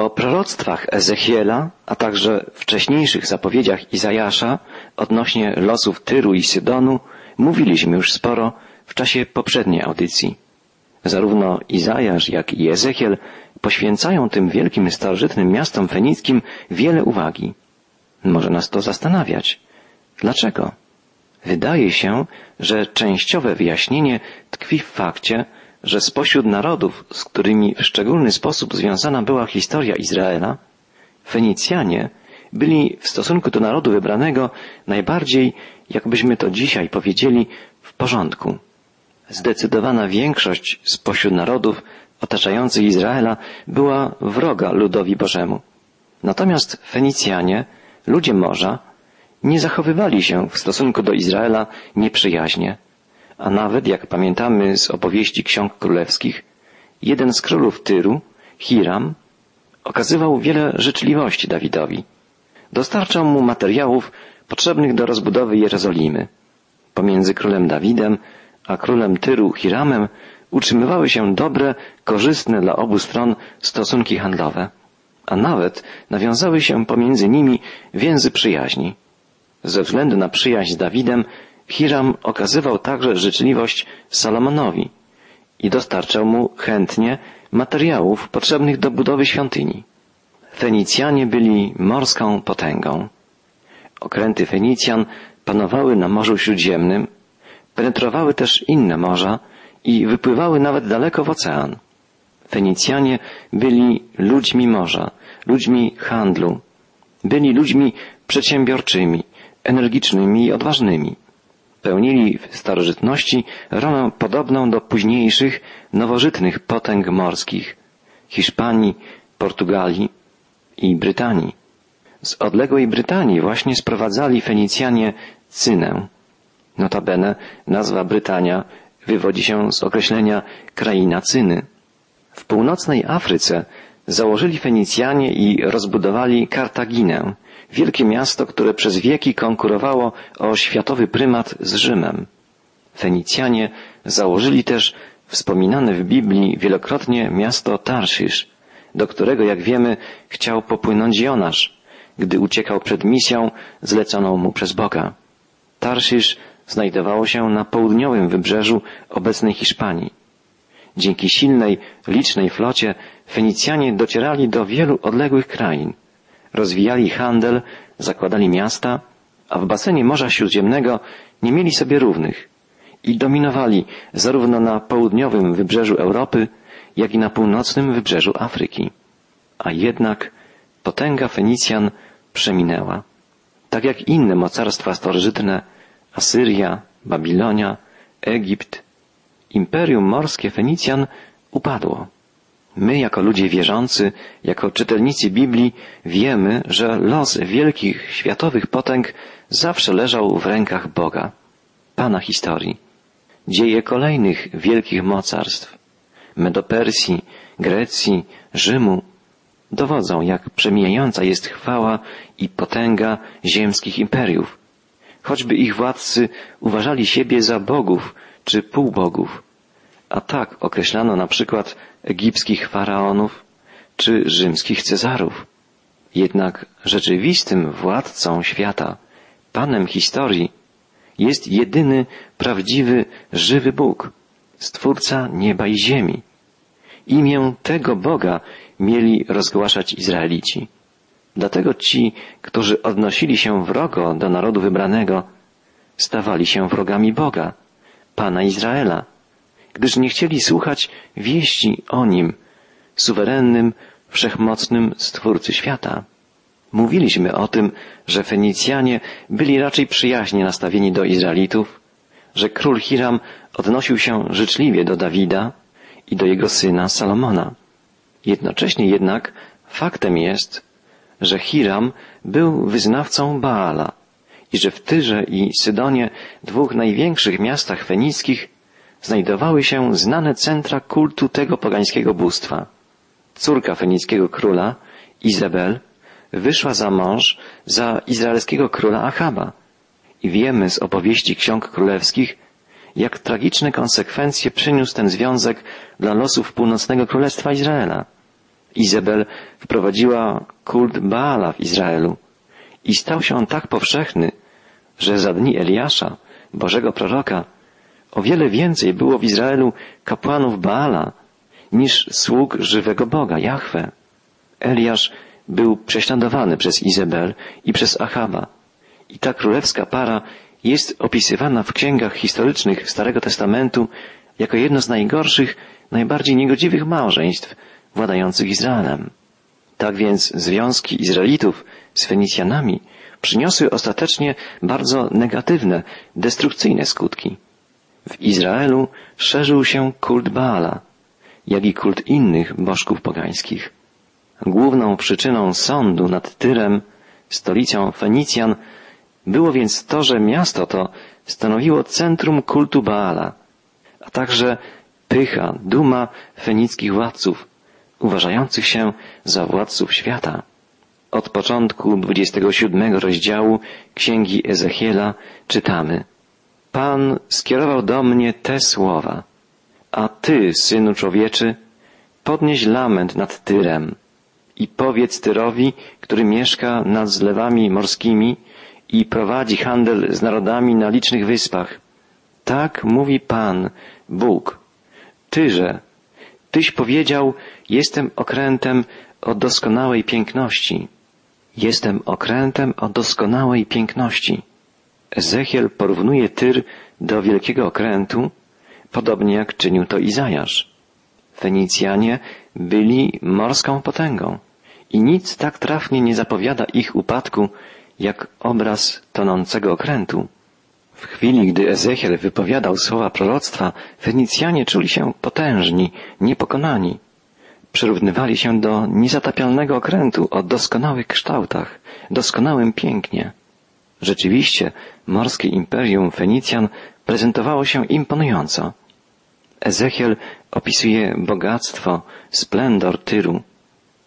O proroctwach Ezechiela, a także wcześniejszych zapowiedziach Izajasza odnośnie losów Tyru i Sydonu mówiliśmy już sporo w czasie poprzedniej audycji. Zarówno Izajasz, jak i Ezechiel poświęcają tym wielkim starożytnym miastom fenickim wiele uwagi. Może nas to zastanawiać. Dlaczego? Wydaje się, że częściowe wyjaśnienie tkwi w fakcie, że spośród narodów, z którymi w szczególny sposób związana była historia Izraela, Fenicjanie byli w stosunku do narodu wybranego najbardziej, jakbyśmy to dzisiaj powiedzieli, w porządku. Zdecydowana większość spośród narodów otaczających Izraela była wroga ludowi Bożemu. Natomiast Fenicjanie, ludzie morza, nie zachowywali się w stosunku do Izraela nieprzyjaźnie a nawet, jak pamiętamy z opowieści ksiąg królewskich, jeden z królów Tyru, Hiram, okazywał wiele życzliwości Dawidowi. Dostarczał mu materiałów potrzebnych do rozbudowy Jerozolimy. Pomiędzy królem Dawidem a królem Tyru Hiramem utrzymywały się dobre, korzystne dla obu stron stosunki handlowe, a nawet nawiązały się pomiędzy nimi więzy przyjaźni. Ze względu na przyjaźń z Dawidem Hiram okazywał także życzliwość Salomonowi i dostarczał mu chętnie materiałów potrzebnych do budowy świątyni. Fenicjanie byli morską potęgą. Okręty Fenicjan panowały na Morzu Śródziemnym, penetrowały też inne morza i wypływały nawet daleko w ocean. Fenicjanie byli ludźmi morza, ludźmi handlu, byli ludźmi przedsiębiorczymi, energicznymi i odważnymi pełnili w starożytności rolę podobną do późniejszych, nowożytnych potęg morskich Hiszpanii, Portugalii i Brytanii. Z odległej Brytanii właśnie sprowadzali Fenicjanie cynę. Notabene nazwa Brytania wywodzi się z określenia kraina cyny. W północnej Afryce założyli Fenicjanie i rozbudowali Kartaginę, wielkie miasto, które przez wieki konkurowało o światowy prymat z Rzymem. Fenicjanie założyli też wspominane w Biblii wielokrotnie miasto Tarszysz, do którego, jak wiemy, chciał popłynąć Jonasz, gdy uciekał przed misją zleconą mu przez Boga. Tarszysz znajdowało się na południowym wybrzeżu obecnej Hiszpanii. Dzięki silnej, licznej flocie Fenicjanie docierali do wielu odległych krain – rozwijali handel, zakładali miasta, a w basenie Morza Śródziemnego nie mieli sobie równych i dominowali zarówno na południowym wybrzeżu Europy, jak i na północnym wybrzeżu Afryki. A jednak potęga Fenicjan przeminęła. Tak jak inne mocarstwa starożytne, Asyria, Babilonia, Egipt, imperium morskie Fenicjan upadło. My, jako ludzie wierzący, jako czytelnicy Biblii, wiemy, że los wielkich światowych potęg zawsze leżał w rękach Boga, Pana historii. Dzieje kolejnych wielkich mocarstw, Medopersji, Grecji, Rzymu, dowodzą, jak przemijająca jest chwała i potęga ziemskich imperiów, choćby ich władcy uważali siebie za bogów czy półbogów. A tak określano na przykład egipskich faraonów czy rzymskich cezarów. Jednak rzeczywistym władcą świata, panem historii, jest jedyny prawdziwy, żywy Bóg, stwórca nieba i ziemi. Imię tego Boga mieli rozgłaszać Izraelici. Dlatego ci, którzy odnosili się wrogo do narodu wybranego, stawali się wrogami Boga, Pana Izraela, gdyż nie chcieli słuchać wieści o Nim, suwerennym, wszechmocnym Stwórcy świata. Mówiliśmy o tym, że Fenicjanie byli raczej przyjaźnie nastawieni do Izraelitów, że król Hiram odnosił się życzliwie do Dawida i do jego syna Salomona. Jednocześnie jednak faktem jest, że Hiram był wyznawcą Baala i że w Tyrze i Sydonie, dwóch największych miastach fenickich, znajdowały się znane centra kultu tego pogańskiego bóstwa. Córka fenickiego króla, Izabel, wyszła za mąż za izraelskiego króla Achaba. I wiemy z opowieści ksiąg królewskich, jak tragiczne konsekwencje przyniósł ten związek dla losów północnego królestwa Izraela. Izabel wprowadziła kult Baala w Izraelu i stał się on tak powszechny, że za dni Eliasza, Bożego proroka, o wiele więcej było w Izraelu kapłanów Baala niż sług żywego Boga, Jahwe. Eliasz był prześladowany przez Izabel i przez Achaba. I ta królewska para jest opisywana w księgach historycznych Starego Testamentu jako jedno z najgorszych, najbardziej niegodziwych małżeństw władających Izraelem. Tak więc związki Izraelitów z Fenicjanami przyniosły ostatecznie bardzo negatywne, destrukcyjne skutki. W Izraelu szerzył się kult Baala, jak i kult innych bożków pogańskich. Główną przyczyną sądu nad Tyrem, stolicą Fenicjan, było więc to, że miasto to stanowiło centrum kultu Baala, a także pycha, duma fenickich władców, uważających się za władców świata. Od początku 27 rozdziału Księgi Ezechiela czytamy Pan skierował do mnie te słowa A Ty, Synu Człowieczy, podnieś lament nad Tyrem i powiedz Tyrowi, który mieszka nad zlewami morskimi i prowadzi handel z narodami na licznych wyspach. Tak mówi Pan, Bóg. Tyże, Tyś powiedział, jestem okrętem o doskonałej piękności. Jestem okrętem o doskonałej piękności. Ezechiel porównuje Tyr do wielkiego okrętu, podobnie jak czynił to Izajasz. Fenicjanie byli morską potęgą i nic tak trafnie nie zapowiada ich upadku, jak obraz tonącego okrętu. W chwili, gdy Ezechiel wypowiadał słowa proroctwa, Fenicjanie czuli się potężni, niepokonani. Przyrównywali się do niezatapialnego okrętu o doskonałych kształtach, doskonałym pięknie. Rzeczywiście, morskie imperium Fenicjan prezentowało się imponująco. Ezechiel opisuje bogactwo, splendor Tyru.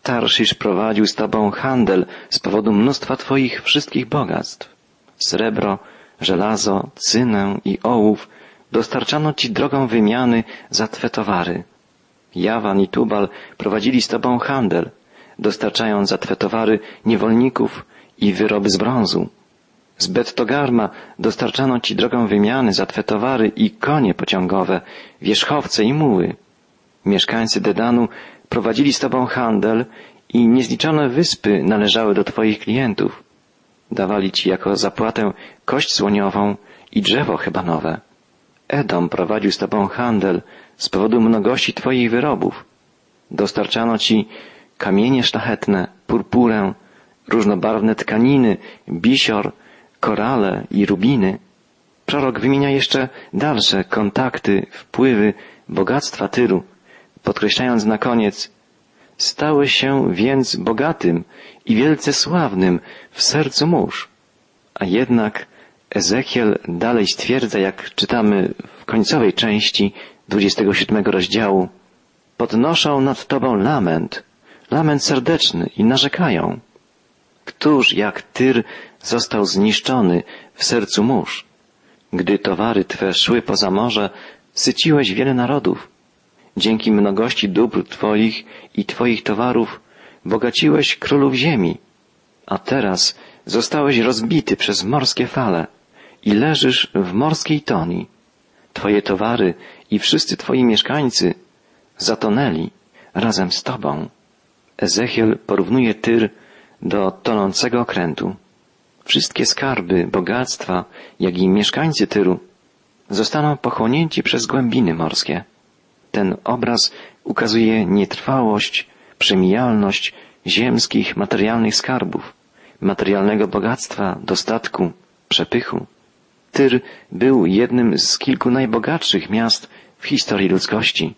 Tarszysz prowadził z tobą handel z powodu mnóstwa twoich wszystkich bogactw. Srebro, żelazo, cynę i ołów dostarczano ci drogą wymiany za twe towary. Jawan i Tubal prowadzili z tobą handel, dostarczając za twe towary niewolników i wyroby z brązu. Z Bettogarma dostarczano ci drogą wymiany za twe towary i konie pociągowe, wierzchowce i muły. Mieszkańcy Dedanu prowadzili z tobą handel i niezliczone wyspy należały do twoich klientów. Dawali ci jako zapłatę kość słoniową i drzewo hebanowe. Edom prowadził z tobą handel z powodu mnogości twoich wyrobów. Dostarczano ci kamienie szlachetne, purpurę, różnobarwne tkaniny, bisior, korale i rubiny. Prorok wymienia jeszcze dalsze kontakty, wpływy, bogactwa Tyru, podkreślając na koniec, stały się więc bogatym i wielce sławnym w sercu mórz. A jednak Ezechiel dalej stwierdza, jak czytamy w końcowej części 27 rozdziału, podnoszą nad Tobą lament, lament serdeczny i narzekają. Któż jak Tyr został zniszczony w sercu mórz? Gdy towary Twe szły poza morze, syciłeś wiele narodów. Dzięki mnogości dóbr Twoich i Twoich towarów bogaciłeś królów ziemi, a teraz zostałeś rozbity przez morskie fale i leżysz w morskiej toni. Twoje towary i wszyscy Twoi mieszkańcy zatonęli razem z Tobą. Ezechiel porównuje Tyr do tonącego okrętu. Wszystkie skarby, bogactwa, jak i mieszkańcy Tyru zostaną pochłonięci przez głębiny morskie. Ten obraz ukazuje nietrwałość, przemijalność ziemskich, materialnych skarbów, materialnego bogactwa, dostatku, przepychu. Tyr był jednym z kilku najbogatszych miast w historii ludzkości.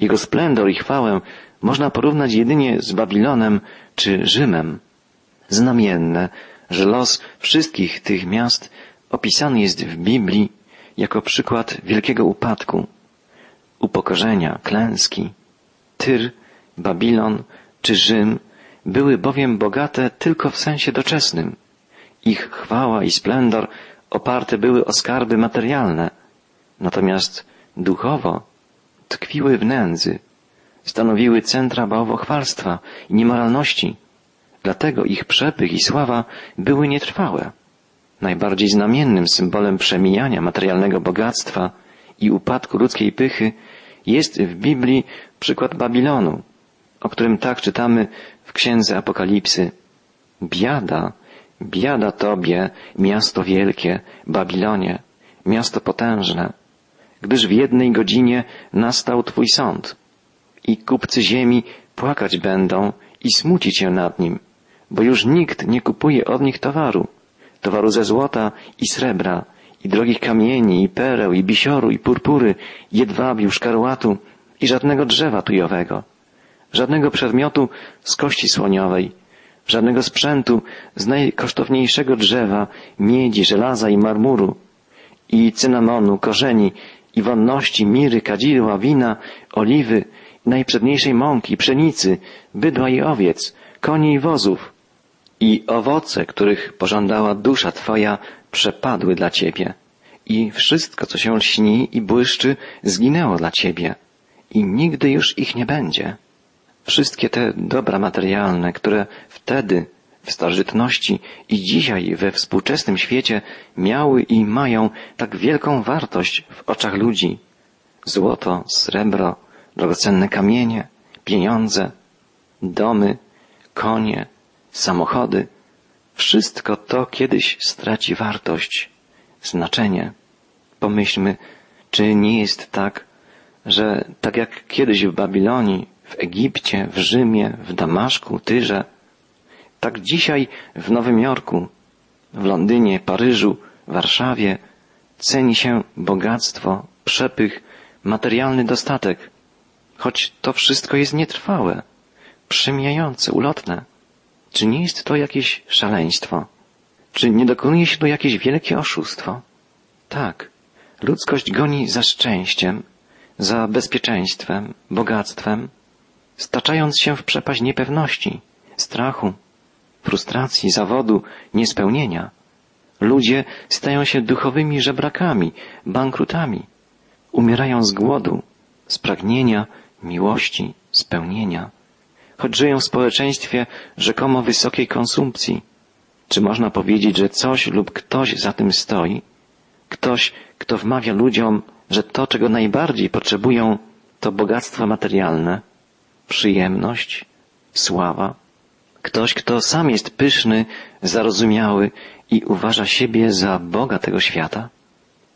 Jego splendor i chwałę można porównać jedynie z Babilonem czy Rzymem. Znamienne, że los wszystkich tych miast opisany jest w Biblii jako przykład wielkiego upadku, upokorzenia, klęski. Tyr, Babilon czy Rzym były bowiem bogate tylko w sensie doczesnym. Ich chwała i splendor oparte były o skarby materialne, natomiast duchowo tkwiły w nędzy, stanowiły centra bałwochwalstwa i niemoralności. Dlatego ich przepych i sława były nietrwałe. Najbardziej znamiennym symbolem przemijania materialnego bogactwa i upadku ludzkiej pychy jest w Biblii przykład Babilonu, o którym tak czytamy w Księdze Apokalipsy. Biada, biada Tobie, miasto wielkie, Babilonie, miasto potężne, gdyż w jednej godzinie nastał Twój sąd i kupcy ziemi płakać będą i smucić się nad nim, bo już nikt nie kupuje od nich towaru, towaru ze złota i srebra, i drogich kamieni, i pereł, i bisioru, i purpury, jedwabiu, szkarłatu i żadnego drzewa tujowego, żadnego przedmiotu z kości słoniowej, żadnego sprzętu z najkosztowniejszego drzewa, miedzi, żelaza i marmuru, i cynamonu, korzeni, i wonności, miry, kadzidła, wina, oliwy, najprzedniejszej mąki, pszenicy, bydła i owiec, koni i wozów. I owoce, których pożądała dusza Twoja, przepadły dla Ciebie. I wszystko, co się lśni i błyszczy, zginęło dla Ciebie. I nigdy już ich nie będzie. Wszystkie te dobra materialne, które wtedy, w starożytności i dzisiaj we współczesnym świecie miały i mają tak wielką wartość w oczach ludzi. Złoto, srebro, drogocenne kamienie, pieniądze, domy, konie, samochody. Wszystko to kiedyś straci wartość, znaczenie. Pomyślmy, czy nie jest tak, że tak jak kiedyś w Babilonii, w Egipcie, w Rzymie, w Damaszku, Tyrze, tak dzisiaj w Nowym Jorku, w Londynie, Paryżu, Warszawie ceni się bogactwo, przepych, materialny dostatek, choć to wszystko jest nietrwałe, przemijające, ulotne. Czy nie jest to jakieś szaleństwo? Czy nie dokonuje się tu jakieś wielkie oszustwo? Tak, ludzkość goni za szczęściem, za bezpieczeństwem, bogactwem, staczając się w przepaść niepewności, strachu, frustracji, zawodu, niespełnienia. Ludzie stają się duchowymi żebrakami, bankrutami. Umierają z głodu, z pragnienia, miłości, spełnienia. Choć żyją w społeczeństwie rzekomo wysokiej konsumpcji. Czy można powiedzieć, że coś lub ktoś za tym stoi? Ktoś, kto wmawia ludziom, że to, czego najbardziej potrzebują, to bogactwo materialne, przyjemność, sława, Ktoś, kto sam jest pyszny, zarozumiały i uważa siebie za Boga tego świata?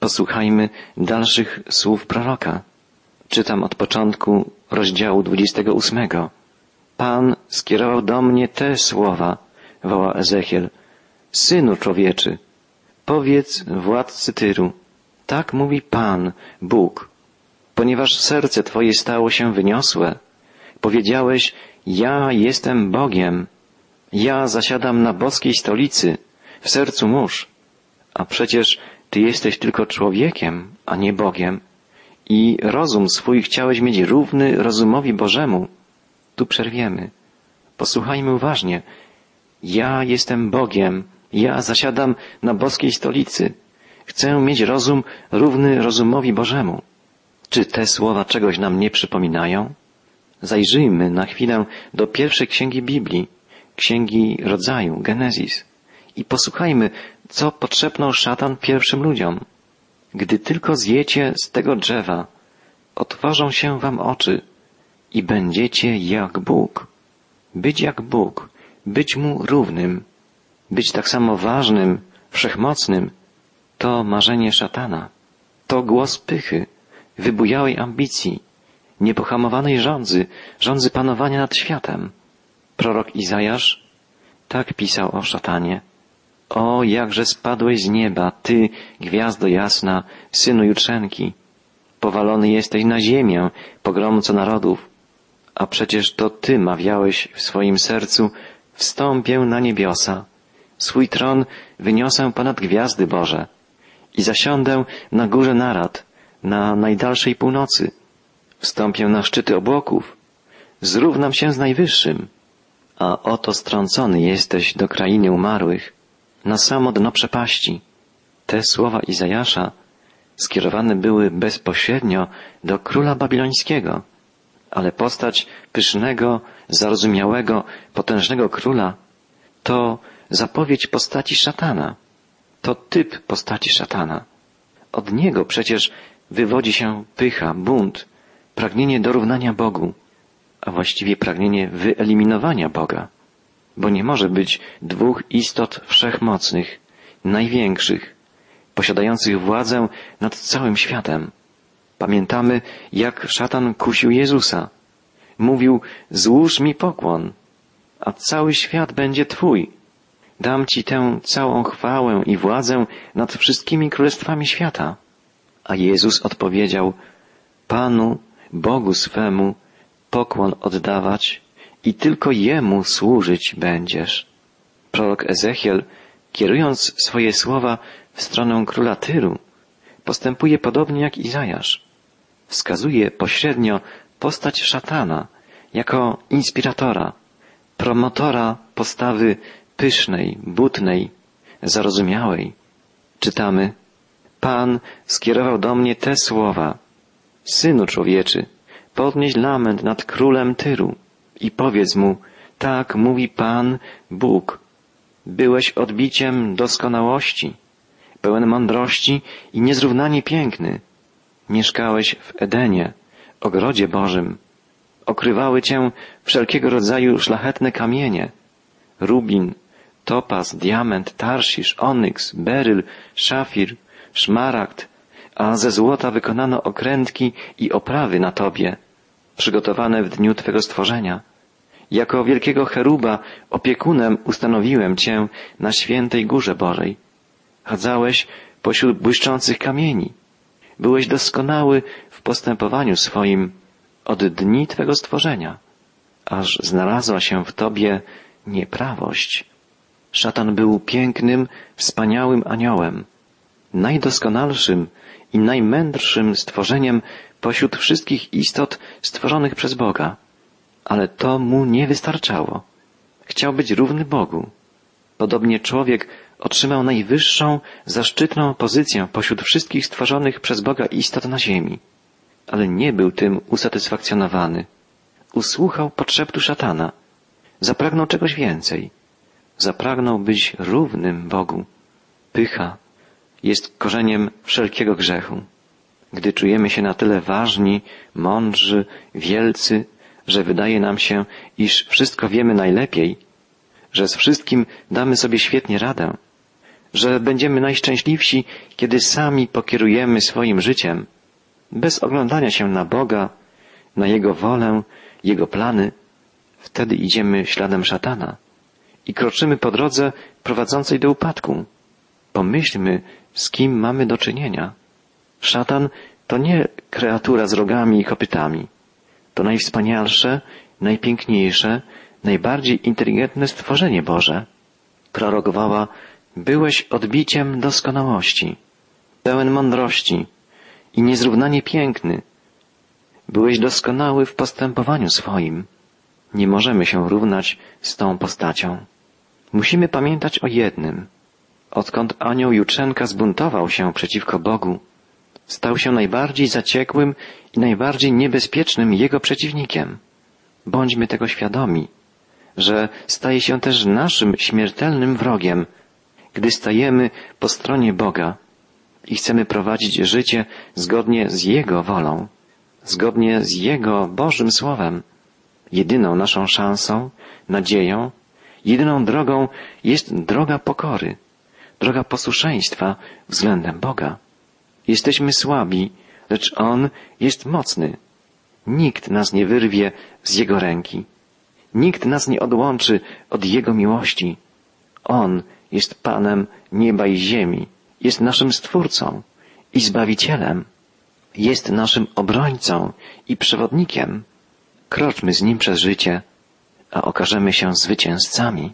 Posłuchajmy dalszych słów proroka. Czytam od początku rozdziału 28. Pan skierował do mnie te słowa, woła Ezechiel. Synu człowieczy, powiedz władcy Tyru, tak mówi Pan, Bóg, ponieważ serce Twoje stało się wyniosłe, powiedziałeś, ja jestem Bogiem, ja zasiadam na boskiej stolicy, w sercu mórz, a przecież Ty jesteś tylko człowiekiem, a nie Bogiem i rozum swój chciałeś mieć równy rozumowi Bożemu. Tu przerwiemy. Posłuchajmy uważnie. Ja jestem Bogiem, ja zasiadam na boskiej stolicy. Chcę mieć rozum równy rozumowi Bożemu. Czy te słowa czegoś nam nie przypominają? Zajrzyjmy na chwilę do pierwszej księgi Biblii, księgi rodzaju, Genezis, i posłuchajmy, co potrzebno szatan pierwszym ludziom. Gdy tylko zjecie z tego drzewa, otworzą się wam oczy i będziecie jak Bóg. Być jak Bóg, być Mu równym, być tak samo ważnym, wszechmocnym, to marzenie szatana, to głos pychy, wybujałej ambicji, niepohamowanej rządzy, rządzy panowania nad światem. Prorok Izajasz tak pisał o szatanie. O, jakże spadłeś z nieba, ty, gwiazdo jasna, synu jutrzenki. Powalony jesteś na ziemię, pogromco narodów. A przecież to ty mawiałeś w swoim sercu, wstąpię na niebiosa. Swój tron wyniosę ponad gwiazdy Boże i zasiądę na górze narad, na najdalszej północy. Wstąpię na szczyty obłoków, zrównam się z Najwyższym, a oto strącony jesteś do krainy umarłych, na samo dno przepaści. Te słowa Izajasza skierowane były bezpośrednio do króla babilońskiego. Ale postać pysznego, zarozumiałego, potężnego króla to zapowiedź postaci szatana. To typ postaci szatana. Od niego przecież wywodzi się pycha, bunt, pragnienie dorównania Bogu, a właściwie pragnienie wyeliminowania Boga, bo nie może być dwóch istot wszechmocnych, największych, posiadających władzę nad całym światem. Pamiętamy, jak szatan kusił Jezusa. Mówił, złóż mi pokłon, a cały świat będzie Twój. Dam Ci tę całą chwałę i władzę nad wszystkimi królestwami świata. A Jezus odpowiedział, Panu, Bogu swemu, pokłon oddawać i tylko Jemu służyć będziesz. Prorok Ezechiel, kierując swoje słowa w stronę króla Tyru, postępuje podobnie jak Izajasz. Wskazuje pośrednio postać szatana jako inspiratora, promotora postawy pysznej, butnej, zarozumiałej. Czytamy, Pan skierował do mnie te słowa. Synu człowieczy, podnieś lament nad królem Tyru i powiedz mu, tak mówi Pan Bóg. Byłeś odbiciem doskonałości, pełen mądrości i niezrównanie piękny. Mieszkałeś w Edenie, ogrodzie Bożym. Okrywały cię wszelkiego rodzaju szlachetne kamienie. Rubin, topaz, diament, tarszisz, onyks, beryl, szafir, szmaragd, a ze złota wykonano okrętki i oprawy na tobie, przygotowane w dniu Twego stworzenia. Jako wielkiego cheruba opiekunem ustanowiłem Cię na świętej górze Bożej. Chadzałeś pośród błyszczących kamieni. Byłeś doskonały w postępowaniu swoim od dni Twego stworzenia, aż znalazła się w Tobie nieprawość. Szatan był pięknym, wspaniałym aniołem, najdoskonalszym i najmędrszym stworzeniem pośród wszystkich istot stworzonych przez Boga. Ale to mu nie wystarczało. Chciał być równy Bogu. Podobnie człowiek otrzymał najwyższą, zaszczytną pozycję pośród wszystkich stworzonych przez Boga istot na ziemi. Ale nie był tym usatysfakcjonowany. Usłuchał podszeptu szatana. Zapragnął czegoś więcej. Zapragnął być równym Bogu. Pycha jest korzeniem wszelkiego grzechu. Gdy czujemy się na tyle ważni, mądrzy, wielcy, że wydaje nam się, iż wszystko wiemy najlepiej, że z wszystkim damy sobie świetnie radę, że będziemy najszczęśliwsi, kiedy sami pokierujemy swoim życiem, bez oglądania się na Boga, na Jego wolę, Jego plany, wtedy idziemy śladem szatana i kroczymy po drodze prowadzącej do upadku. Pomyślmy, z kim mamy do czynienia. Szatan to nie kreatura z rogami i kopytami. To najwspanialsze, najpiękniejsze, najbardziej inteligentne stworzenie Boże. Prorok woła, byłeś odbiciem doskonałości, pełen mądrości i niezrównanie piękny. Byłeś doskonały w postępowaniu swoim. Nie możemy się równać z tą postacią. Musimy pamiętać o jednym. Odkąd anioł Jutrzenka zbuntował się przeciwko Bogu, stał się najbardziej zaciekłym i najbardziej niebezpiecznym jego przeciwnikiem. Bądźmy tego świadomi, że staje się też naszym śmiertelnym wrogiem, gdy stajemy po stronie Boga i chcemy prowadzić życie zgodnie z Jego wolą, zgodnie z Jego Bożym Słowem. Jedyną naszą szansą, nadzieją, jedyną drogą jest droga pokory, droga posłuszeństwa względem Boga. Jesteśmy słabi, lecz On jest mocny. Nikt nas nie wyrwie z Jego ręki. Nikt nas nie odłączy od Jego miłości. On jest Panem nieba i ziemi, jest naszym Stwórcą i Zbawicielem, jest naszym obrońcą i przewodnikiem. Kroczmy z Nim przez życie, a okażemy się zwycięzcami.